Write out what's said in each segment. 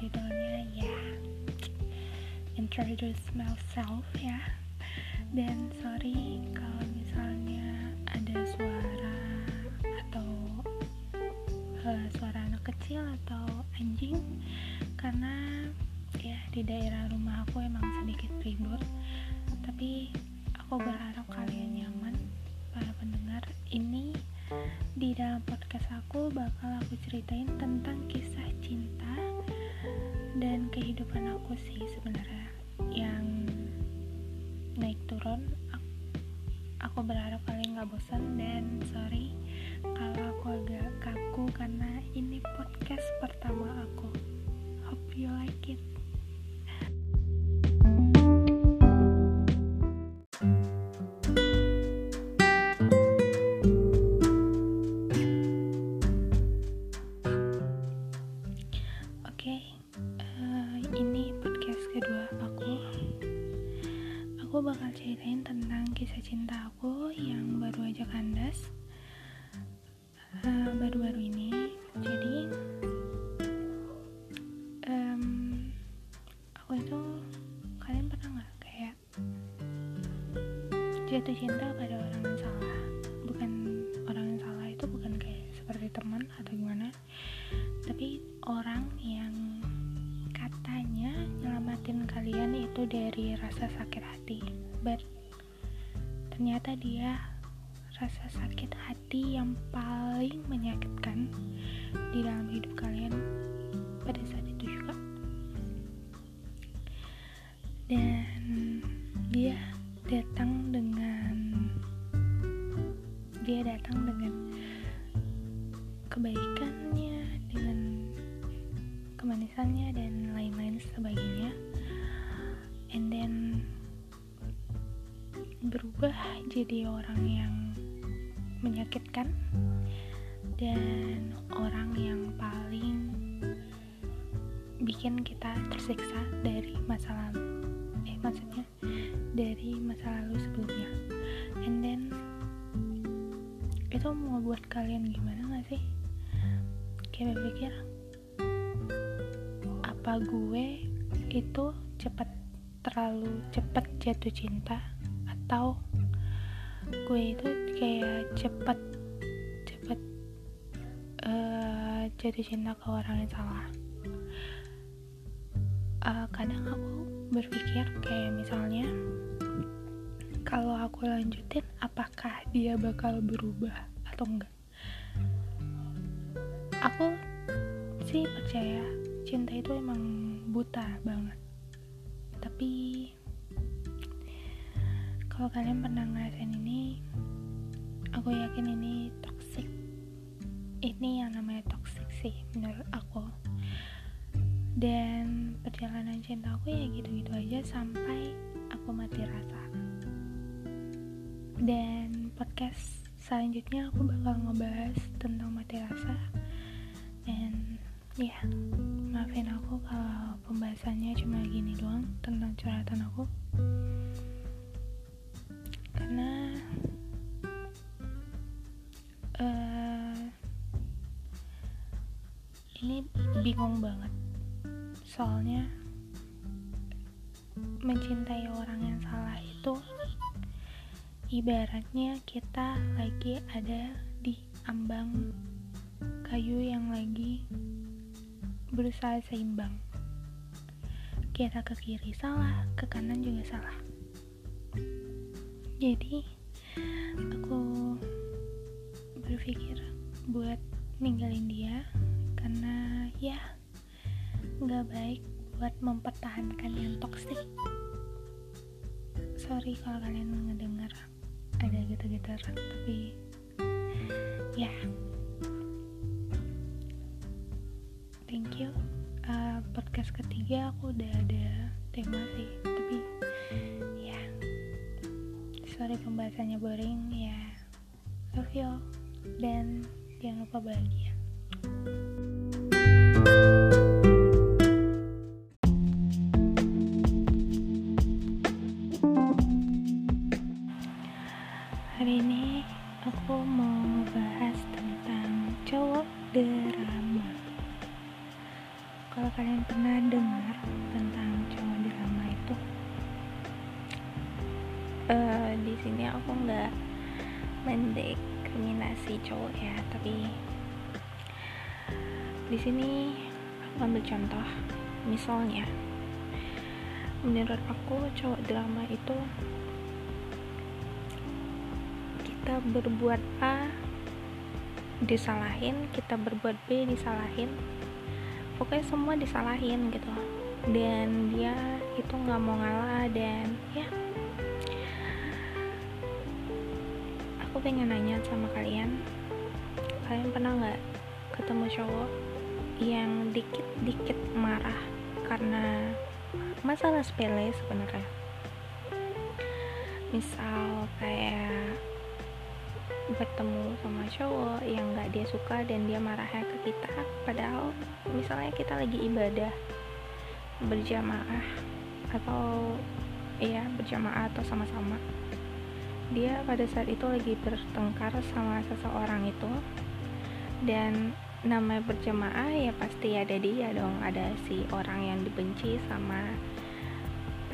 judulnya ya introduce myself ya dan sorry kalau misalnya ada suara atau uh, suara anak kecil atau anjing karena ya di daerah rumah aku emang sedikit ribut tapi aku berharap kalian nyaman para pendengar. Ini di dalam podcast aku bakal aku ceritain tentang kisah cinta dan kehidupan aku sih sebenarnya yang naik turun aku berharap kalian gak bosan. Dan sorry kalau aku agak kaku karena ini podcast pertama aku uh, ini podcast kedua aku. Aku bakal ceritain tentang kisah cinta aku yang baru aja kandas uh, baru-baru ini. Jadi, um, aku itu kalian pernah nggak kayak jatuh cinta pada itu dari rasa sakit hati. But ternyata dia rasa sakit hati yang paling menyakitkan di dalam hidup kalian pada saat itu juga. Dan dia datang dengan dia datang dengan kebaikannya dengan kemanisannya dan lain-lain sebagainya and then berubah jadi orang yang menyakitkan dan orang yang paling bikin kita tersiksa dari masa lalu. Eh maksudnya dari masa lalu sebelumnya. And then itu mau buat kalian gimana gak sih? Kayak berpikir apa gue itu cepet terlalu cepet jatuh cinta atau gue itu kayak cepet cepet uh, jatuh cinta ke orang yang salah. Uh, kadang aku berpikir kayak misalnya kalau aku lanjutin apakah dia bakal berubah atau enggak? Aku sih percaya cinta itu emang buta banget tapi kalau kalian pernah ngerasain ini aku yakin ini toxic. Ini yang namanya toxic sih menurut aku. Dan perjalanan cinta aku ya gitu-gitu aja sampai aku mati rasa. Dan podcast selanjutnya aku bakal ngebahas tentang mati rasa ya maafin aku kalau pembahasannya cuma gini doang tentang curhatan aku. Karena uh, ini bingung banget. Soalnya mencintai orang yang salah itu ibaratnya kita lagi ada di ambang kayu yang lagi berusaha seimbang. Kita ke kiri salah ke kanan juga salah. Jadi aku berpikir buat ninggalin dia karena ya nggak baik buat mempertahankan yang toksik sorry kalau kalian ngedengar ada gitu-gitu tapi ya podcast ketiga aku udah ada tema sih tapi ya sorry pembahasannya boring ya love you dan jangan lupa bahagia pernah dengar tentang cowok drama itu? Uh, di sini aku nggak mendiskriminasi cowok ya tapi di sini aku ambil contoh. Misalnya menurut aku cowok drama itu kita berbuat A disalahin kita berbuat B disalahin pokoknya semua disalahin gitu. Dan dia itu nggak mau ngalah dan ya aku pengen nanya sama kalian kalian pernah nggak ketemu cowok yang dikit-dikit marah karena masalah sepele sebenarnya? Misal kayak bertemu sama cowok yang nggak dia suka dan dia marahnya ke kita. Padahal misalnya kita lagi ibadah berjamaah atau ya berjamaah atau sama-sama. Dia pada saat itu lagi bertengkar sama seseorang itu. Dan namanya berjamaah ya pasti ada dia dong. Ada si orang yang dibenci sama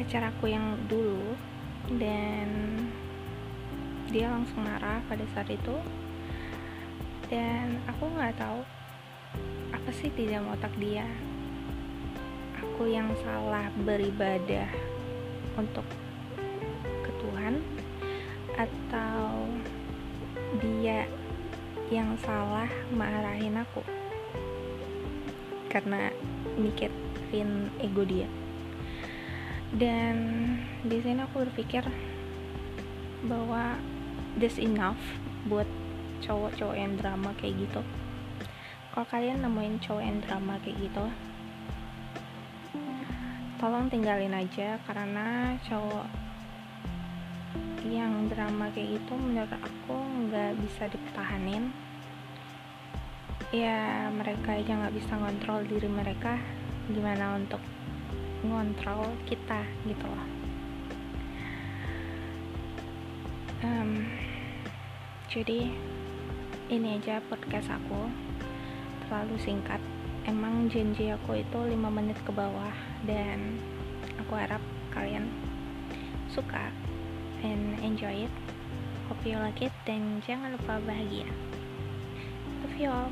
pacar aku yang dulu. Dan dia langsung marah pada saat itu. Dan aku nggak tahu apa sih di dalam otak dia? Aku yang salah beribadah untuk ke Tuhan atau dia yang salah marahin aku? Karena mikirin ego dia. Dan di sini aku berpikir bahwa this enough buat cowok-cowok yang drama kayak gitu. Kalau kalian nemuin cowok yang drama kayak gitu tolong tinggalin aja karena cowok yang drama kayak gitu menurut aku nggak bisa dipertahanin. Ya mereka aja nggak bisa ngontrol diri mereka gimana untuk ngontrol kita gitu loh um, jadi ini aja podcast aku. Terlalu singkat. Emang janji aku itu 5 menit ke bawah. Dan aku harap kalian suka and enjoy it. Hope you like it. Dan jangan lupa bahagia. Love you all